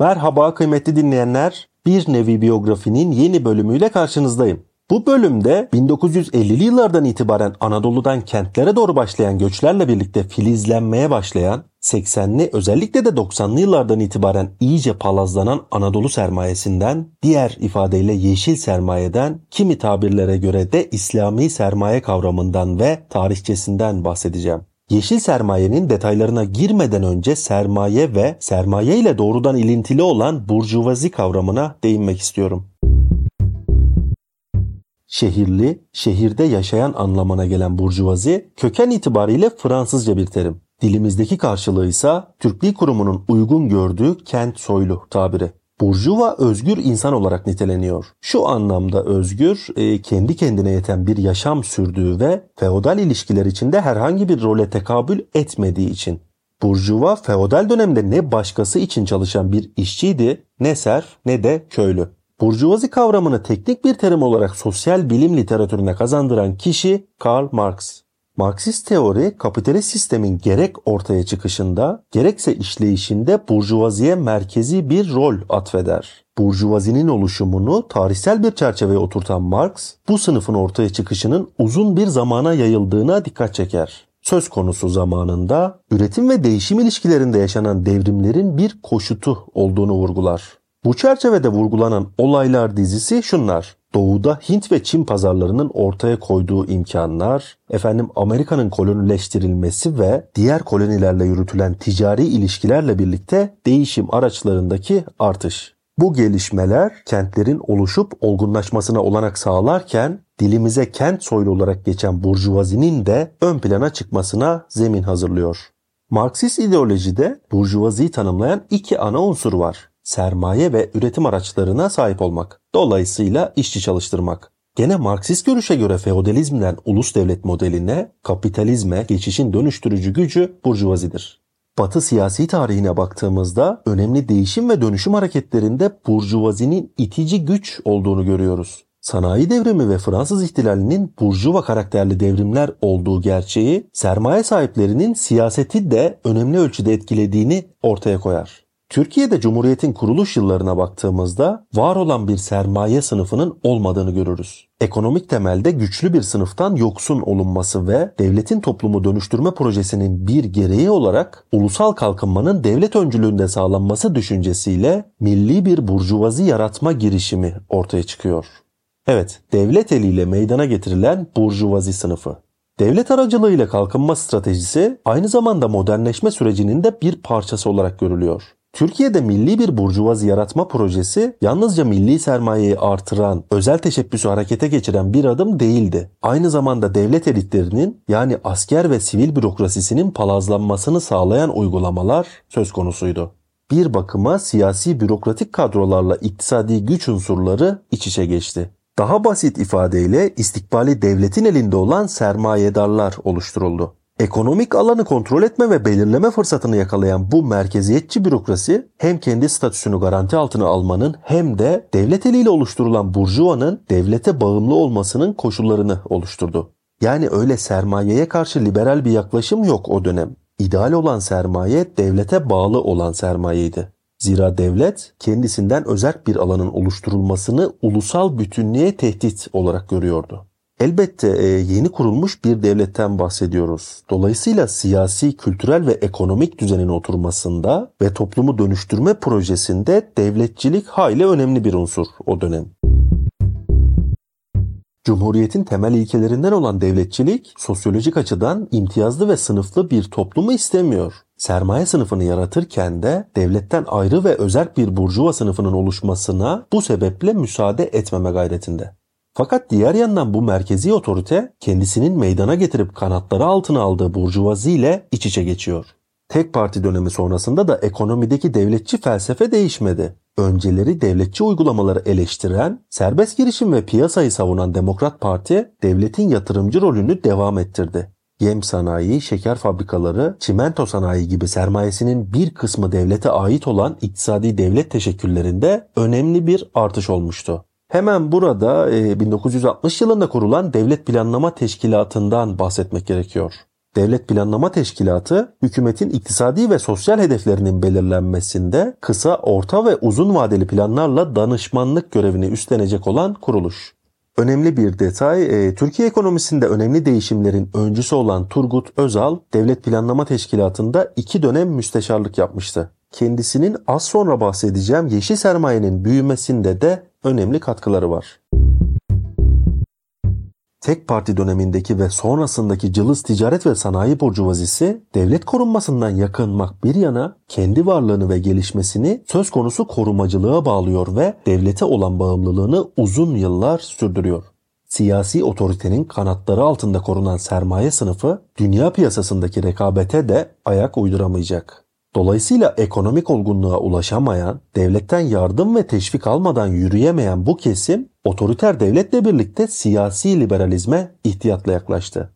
Merhaba kıymetli dinleyenler. Bir nevi biyografinin yeni bölümüyle karşınızdayım. Bu bölümde 1950'li yıllardan itibaren Anadolu'dan kentlere doğru başlayan göçlerle birlikte filizlenmeye başlayan, 80'li özellikle de 90'lı yıllardan itibaren iyice palazlanan Anadolu sermayesinden, diğer ifadeyle yeşil sermayeden, kimi tabirlere göre de İslami sermaye kavramından ve tarihçesinden bahsedeceğim. Yeşil sermayenin detaylarına girmeden önce sermaye ve sermaye ile doğrudan ilintili olan burjuvazi kavramına değinmek istiyorum. Şehirli, şehirde yaşayan anlamına gelen burjuvazi köken itibariyle Fransızca bir terim. Dilimizdeki karşılığı ise Türk Dil Kurumu'nun uygun gördüğü kent soylu tabiri. Burjuva özgür insan olarak niteleniyor. Şu anlamda özgür, e, kendi kendine yeten bir yaşam sürdüğü ve feodal ilişkiler içinde herhangi bir role tekabül etmediği için. Burjuva feodal dönemde ne başkası için çalışan bir işçiydi, ne serf ne de köylü. Burjuvazi kavramını teknik bir terim olarak sosyal bilim literatürüne kazandıran kişi Karl Marx. Marksist teori kapitalist sistemin gerek ortaya çıkışında gerekse işleyişinde burjuvaziye merkezi bir rol atfeder. Burjuvazinin oluşumunu tarihsel bir çerçeveye oturtan Marx, bu sınıfın ortaya çıkışının uzun bir zamana yayıldığına dikkat çeker. Söz konusu zamanında üretim ve değişim ilişkilerinde yaşanan devrimlerin bir koşutu olduğunu vurgular. Bu çerçevede vurgulanan olaylar dizisi şunlar. Doğuda Hint ve Çin pazarlarının ortaya koyduğu imkanlar, efendim Amerika'nın kolonileştirilmesi ve diğer kolonilerle yürütülen ticari ilişkilerle birlikte değişim araçlarındaki artış. Bu gelişmeler kentlerin oluşup olgunlaşmasına olanak sağlarken dilimize kent soylu olarak geçen burjuvazinin de ön plana çıkmasına zemin hazırlıyor. Marksist ideolojide burjuvaziyi tanımlayan iki ana unsur var sermaye ve üretim araçlarına sahip olmak. Dolayısıyla işçi çalıştırmak. Gene Marksist görüşe göre feodalizmden ulus devlet modeline, kapitalizme geçişin dönüştürücü gücü burjuvazidir. Batı siyasi tarihine baktığımızda önemli değişim ve dönüşüm hareketlerinde burjuvazinin itici güç olduğunu görüyoruz. Sanayi devrimi ve Fransız ihtilalinin burjuva karakterli devrimler olduğu gerçeği sermaye sahiplerinin siyaseti de önemli ölçüde etkilediğini ortaya koyar. Türkiye'de Cumhuriyet'in kuruluş yıllarına baktığımızda var olan bir sermaye sınıfının olmadığını görürüz. Ekonomik temelde güçlü bir sınıftan yoksun olunması ve devletin toplumu dönüştürme projesinin bir gereği olarak ulusal kalkınmanın devlet öncülüğünde sağlanması düşüncesiyle milli bir burjuvazi yaratma girişimi ortaya çıkıyor. Evet, devlet eliyle meydana getirilen burjuvazi sınıfı. Devlet aracılığıyla kalkınma stratejisi aynı zamanda modernleşme sürecinin de bir parçası olarak görülüyor. Türkiye'de milli bir burjuvazi yaratma projesi yalnızca milli sermayeyi artıran, özel teşebbüsü harekete geçiren bir adım değildi. Aynı zamanda devlet elitlerinin yani asker ve sivil bürokrasisinin palazlanmasını sağlayan uygulamalar söz konusuydu. Bir bakıma siyasi bürokratik kadrolarla iktisadi güç unsurları iç içe geçti. Daha basit ifadeyle istikbali devletin elinde olan sermayedarlar oluşturuldu. Ekonomik alanı kontrol etme ve belirleme fırsatını yakalayan bu merkeziyetçi bürokrasi hem kendi statüsünü garanti altına almanın hem de devlet eliyle oluşturulan burjuvanın devlete bağımlı olmasının koşullarını oluşturdu. Yani öyle sermayeye karşı liberal bir yaklaşım yok o dönem. İdeal olan sermaye devlete bağlı olan sermayeydi. Zira devlet kendisinden özerk bir alanın oluşturulmasını ulusal bütünlüğe tehdit olarak görüyordu. Elbette e, yeni kurulmuş bir devletten bahsediyoruz. Dolayısıyla siyasi, kültürel ve ekonomik düzenin oturmasında ve toplumu dönüştürme projesinde devletçilik hayli önemli bir unsur o dönem. Cumhuriyetin temel ilkelerinden olan devletçilik sosyolojik açıdan imtiyazlı ve sınıflı bir toplumu istemiyor. Sermaye sınıfını yaratırken de devletten ayrı ve özel bir burjuva sınıfının oluşmasına bu sebeple müsaade etmeme gayretinde. Fakat diğer yandan bu merkezi otorite kendisinin meydana getirip kanatları altına aldığı burjuvazi ile iç içe geçiyor. Tek parti dönemi sonrasında da ekonomideki devletçi felsefe değişmedi. Önceleri devletçi uygulamaları eleştiren, serbest girişim ve piyasayı savunan Demokrat Parti, devletin yatırımcı rolünü devam ettirdi. Yem sanayi, şeker fabrikaları, çimento sanayi gibi sermayesinin bir kısmı devlete ait olan iktisadi devlet teşekküllerinde önemli bir artış olmuştu. Hemen burada 1960 yılında kurulan Devlet Planlama Teşkilatı'ndan bahsetmek gerekiyor. Devlet Planlama Teşkilatı, hükümetin iktisadi ve sosyal hedeflerinin belirlenmesinde kısa, orta ve uzun vadeli planlarla danışmanlık görevini üstlenecek olan kuruluş. Önemli bir detay, e, Türkiye ekonomisinde önemli değişimlerin öncüsü olan Turgut Özal, Devlet Planlama Teşkilatı'nda iki dönem müsteşarlık yapmıştı. Kendisinin az sonra bahsedeceğim yeşil sermayenin büyümesinde de önemli katkıları var. Tek parti dönemindeki ve sonrasındaki cılız ticaret ve sanayi burjuvazisi devlet korunmasından yakınmak bir yana kendi varlığını ve gelişmesini söz konusu korumacılığa bağlıyor ve devlete olan bağımlılığını uzun yıllar sürdürüyor. Siyasi otoritenin kanatları altında korunan sermaye sınıfı dünya piyasasındaki rekabete de ayak uyduramayacak. Dolayısıyla ekonomik olgunluğa ulaşamayan, devletten yardım ve teşvik almadan yürüyemeyen bu kesim otoriter devletle birlikte siyasi liberalizme ihtiyatla yaklaştı.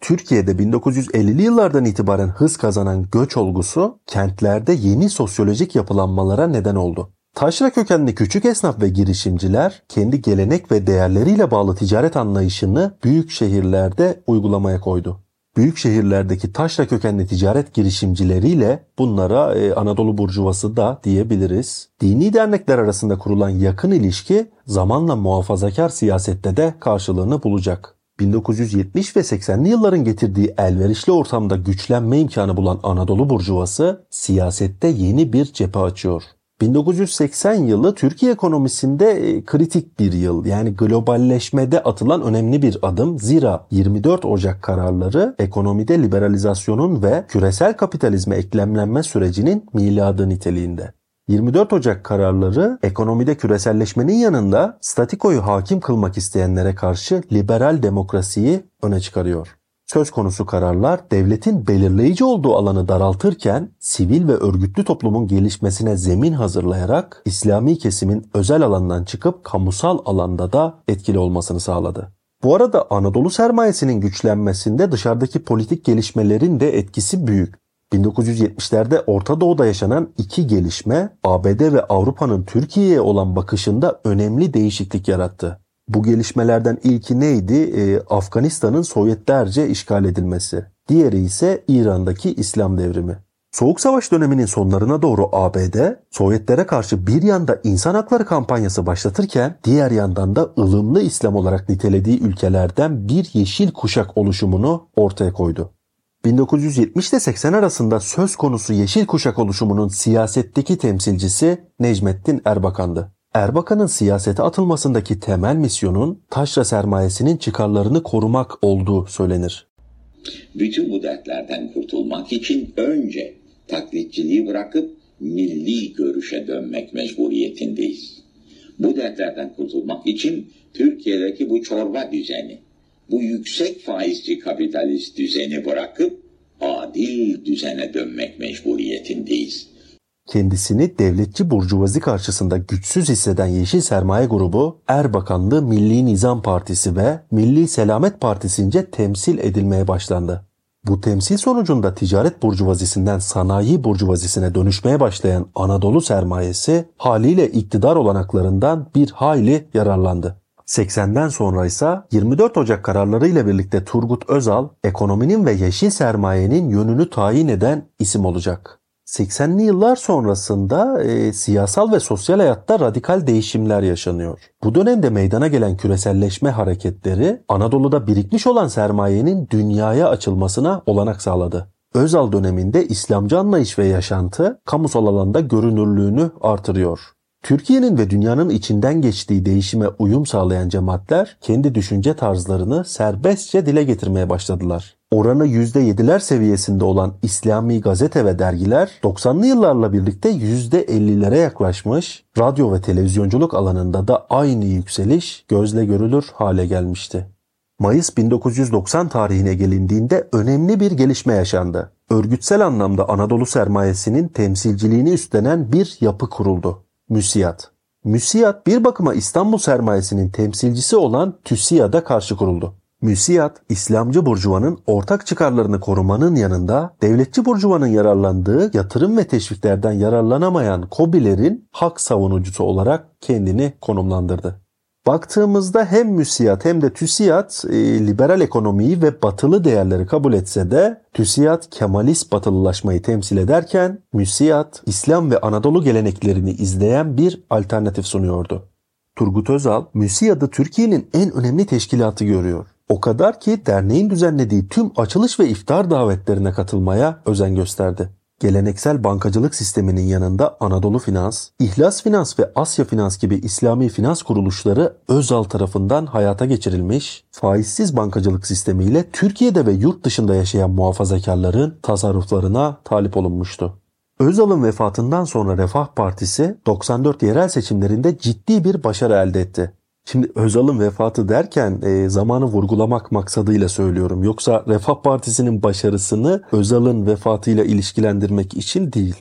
Türkiye'de 1950'li yıllardan itibaren hız kazanan göç olgusu kentlerde yeni sosyolojik yapılanmalara neden oldu. Taşra kökenli küçük esnaf ve girişimciler kendi gelenek ve değerleriyle bağlı ticaret anlayışını büyük şehirlerde uygulamaya koydu büyük şehirlerdeki taşra kökenli ticaret girişimcileriyle bunlara e, Anadolu Burjuvası da diyebiliriz. Dini dernekler arasında kurulan yakın ilişki zamanla muhafazakar siyasette de karşılığını bulacak. 1970 ve 80'li yılların getirdiği elverişli ortamda güçlenme imkanı bulan Anadolu Burjuvası siyasette yeni bir cephe açıyor. 1980 yılı Türkiye ekonomisinde e, kritik bir yıl. Yani globalleşmede atılan önemli bir adım. Zira 24 Ocak kararları ekonomide liberalizasyonun ve küresel kapitalizme eklemlenme sürecinin miladı niteliğinde. 24 Ocak kararları ekonomide küreselleşmenin yanında statikoyu hakim kılmak isteyenlere karşı liberal demokrasiyi öne çıkarıyor. Söz konusu kararlar devletin belirleyici olduğu alanı daraltırken sivil ve örgütlü toplumun gelişmesine zemin hazırlayarak İslami kesimin özel alandan çıkıp kamusal alanda da etkili olmasını sağladı. Bu arada Anadolu sermayesinin güçlenmesinde dışarıdaki politik gelişmelerin de etkisi büyük. 1970'lerde Orta Doğu'da yaşanan iki gelişme ABD ve Avrupa'nın Türkiye'ye olan bakışında önemli değişiklik yarattı. Bu gelişmelerden ilki neydi? Ee, Afganistan'ın Sovyetlerce işgal edilmesi. Diğeri ise İran'daki İslam devrimi. Soğuk Savaş döneminin sonlarına doğru ABD, Sovyetlere karşı bir yanda insan hakları kampanyası başlatırken diğer yandan da ılımlı İslam olarak nitelediği ülkelerden bir yeşil kuşak oluşumunu ortaya koydu. 1970 ile 80 arasında söz konusu yeşil kuşak oluşumunun siyasetteki temsilcisi Necmettin Erbakan'dı. Erbakan'ın siyasete atılmasındaki temel misyonun taşra sermayesinin çıkarlarını korumak olduğu söylenir. Bütün bu dertlerden kurtulmak için önce taklitçiliği bırakıp milli görüşe dönmek mecburiyetindeyiz. Bu dertlerden kurtulmak için Türkiye'deki bu çorba düzeni, bu yüksek faizci kapitalist düzeni bırakıp adil düzene dönmek mecburiyetindeyiz kendisini devletçi burjuvazi karşısında güçsüz hisseden Yeşil Sermaye Grubu, Erbakanlı Milli Nizam Partisi ve Milli Selamet Partisi'nce temsil edilmeye başlandı. Bu temsil sonucunda ticaret burjuvazisinden sanayi burjuvazisine dönüşmeye başlayan Anadolu sermayesi haliyle iktidar olanaklarından bir hayli yararlandı. 80'den sonra ise 24 Ocak kararları ile birlikte Turgut Özal ekonominin ve yeşil sermayenin yönünü tayin eden isim olacak. 80'li yıllar sonrasında e, siyasal ve sosyal hayatta radikal değişimler yaşanıyor. Bu dönemde meydana gelen küreselleşme hareketleri Anadolu'da birikmiş olan sermayenin dünyaya açılmasına olanak sağladı. Özal döneminde İslamcı anlayış ve yaşantı kamusal alanda görünürlüğünü artırıyor. Türkiye'nin ve dünyanın içinden geçtiği değişime uyum sağlayan cemaatler kendi düşünce tarzlarını serbestçe dile getirmeye başladılar. Oranı %7'ler seviyesinde olan İslami gazete ve dergiler 90'lı yıllarla birlikte %50'lere yaklaşmış, radyo ve televizyonculuk alanında da aynı yükseliş gözle görülür hale gelmişti. Mayıs 1990 tarihine gelindiğinde önemli bir gelişme yaşandı. Örgütsel anlamda Anadolu sermayesinin temsilciliğini üstlenen bir yapı kuruldu. Müsiyat. Müsiyat bir bakıma İstanbul sermayesinin temsilcisi olan TÜSİAD'a karşı kuruldu. Müsiyat, İslamcı burjuvanın ortak çıkarlarını korumanın yanında devletçi burjuvanın yararlandığı yatırım ve teşviklerden yararlanamayan KOBİ'lerin hak savunucusu olarak kendini konumlandırdı. Baktığımızda hem müsiyat hem de TÜSİAD e, liberal ekonomiyi ve batılı değerleri kabul etse de TÜSİAD Kemalist batılılaşmayı temsil ederken müsiyat İslam ve Anadolu geleneklerini izleyen bir alternatif sunuyordu. Turgut Özal, müsiyatı Türkiye'nin en önemli teşkilatı görüyor. O kadar ki derneğin düzenlediği tüm açılış ve iftar davetlerine katılmaya özen gösterdi. Geleneksel bankacılık sisteminin yanında Anadolu Finans, İhlas Finans ve Asya Finans gibi İslami finans kuruluşları Özal tarafından hayata geçirilmiş, faizsiz bankacılık sistemiyle Türkiye'de ve yurt dışında yaşayan muhafazakarların tasarruflarına talip olunmuştu. Özal'ın vefatından sonra Refah Partisi 94 yerel seçimlerinde ciddi bir başarı elde etti. Şimdi Özal'ın vefatı derken e, zamanı vurgulamak maksadıyla söylüyorum. Yoksa Refah Partisi'nin başarısını Özal'ın vefatıyla ilişkilendirmek için değil.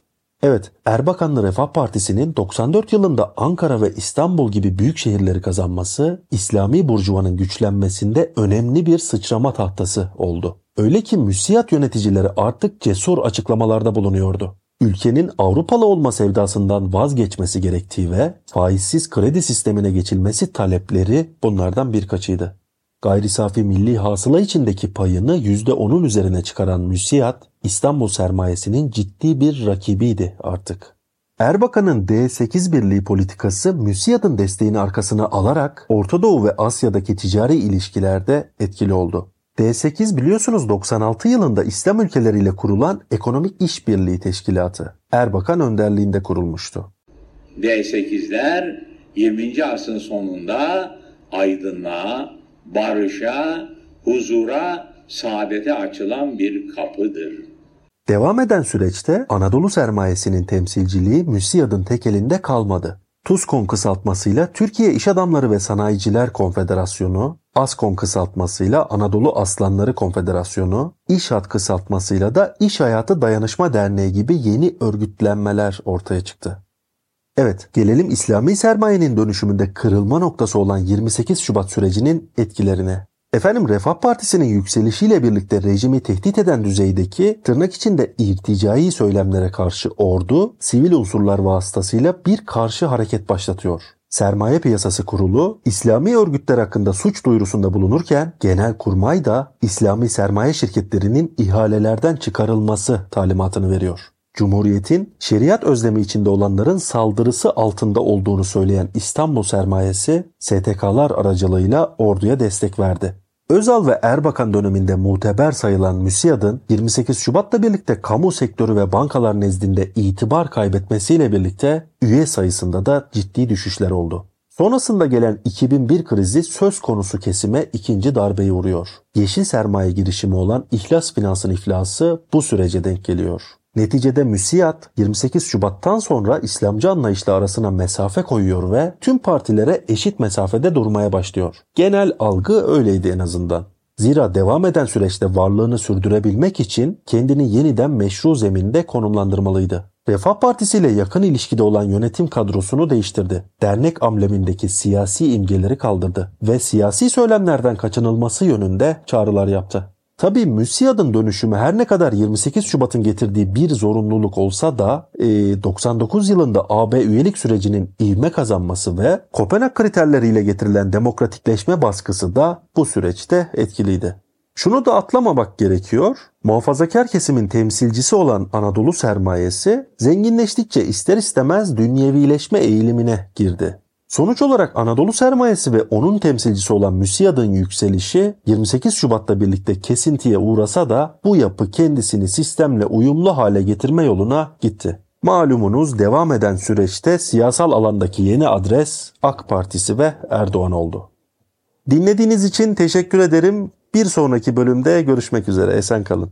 Evet, Erbakanlı Refah Partisi'nin 94 yılında Ankara ve İstanbul gibi büyük şehirleri kazanması, İslami burjuvanın güçlenmesinde önemli bir sıçrama tahtası oldu. Öyle ki müsiyat yöneticileri artık cesur açıklamalarda bulunuyordu ülkenin Avrupalı olma sevdasından vazgeçmesi gerektiği ve faizsiz kredi sistemine geçilmesi talepleri bunlardan birkaçıydı. Gayri safi milli hasıla içindeki payını %10'un üzerine çıkaran müsiyat, İstanbul sermayesinin ciddi bir rakibiydi artık. Erbakan'ın D8 birliği politikası müsiyatın desteğini arkasına alarak Orta Doğu ve Asya'daki ticari ilişkilerde etkili oldu. D8 biliyorsunuz 96 yılında İslam ülkeleriyle kurulan Ekonomik İşbirliği Teşkilatı. Erbakan önderliğinde kurulmuştu. D8'ler 20. asrın sonunda aydınlığa, barışa, huzura, saadete açılan bir kapıdır. Devam eden süreçte Anadolu sermayesinin temsilciliği MÜSİAD'ın tek elinde kalmadı. TUSKON kısaltmasıyla Türkiye İş Adamları ve Sanayiciler Konfederasyonu, ASKON kısaltmasıyla Anadolu Aslanları Konfederasyonu, İşhat kısaltmasıyla da İş Hayatı Dayanışma Derneği gibi yeni örgütlenmeler ortaya çıktı. Evet, gelelim İslami sermayenin dönüşümünde kırılma noktası olan 28 Şubat sürecinin etkilerine. Efendim Refah Partisi'nin yükselişiyle birlikte rejimi tehdit eden düzeydeki tırnak içinde irticai söylemlere karşı ordu sivil unsurlar vasıtasıyla bir karşı hareket başlatıyor. Sermaye Piyasası Kurulu İslami örgütler hakkında suç duyurusunda bulunurken genel kurmay da İslami sermaye şirketlerinin ihalelerden çıkarılması talimatını veriyor. Cumhuriyetin şeriat özlemi içinde olanların saldırısı altında olduğunu söyleyen İstanbul sermayesi STK'lar aracılığıyla orduya destek verdi. Özal ve Erbakan döneminde muteber sayılan MÜSİAD'ın 28 Şubat'la birlikte kamu sektörü ve bankalar nezdinde itibar kaybetmesiyle birlikte üye sayısında da ciddi düşüşler oldu. Sonrasında gelen 2001 krizi söz konusu kesime ikinci darbeyi vuruyor. Yeşil sermaye girişimi olan İhlas Finans'ın iflası bu sürece denk geliyor. Neticede müsiyat 28 Şubat'tan sonra İslamcı anlayışla arasına mesafe koyuyor ve tüm partilere eşit mesafede durmaya başlıyor. Genel algı öyleydi en azından. Zira devam eden süreçte varlığını sürdürebilmek için kendini yeniden meşru zeminde konumlandırmalıydı. Refah Partisi ile yakın ilişkide olan yönetim kadrosunu değiştirdi. Dernek amblemindeki siyasi imgeleri kaldırdı ve siyasi söylemlerden kaçınılması yönünde çağrılar yaptı. Tabi MÜSİAD'ın dönüşümü her ne kadar 28 Şubat'ın getirdiği bir zorunluluk olsa da e, 99 yılında AB üyelik sürecinin ivme kazanması ve Kopenhag kriterleriyle getirilen demokratikleşme baskısı da bu süreçte etkiliydi. Şunu da atlamamak gerekiyor. Muhafazakar kesimin temsilcisi olan Anadolu sermayesi zenginleştikçe ister istemez dünyevileşme eğilimine girdi. Sonuç olarak Anadolu sermayesi ve onun temsilcisi olan MÜSİAD'ın yükselişi 28 Şubat'ta birlikte kesintiye uğrasa da bu yapı kendisini sistemle uyumlu hale getirme yoluna gitti. Malumunuz devam eden süreçte siyasal alandaki yeni adres AK Partisi ve Erdoğan oldu. Dinlediğiniz için teşekkür ederim. Bir sonraki bölümde görüşmek üzere. Esen kalın.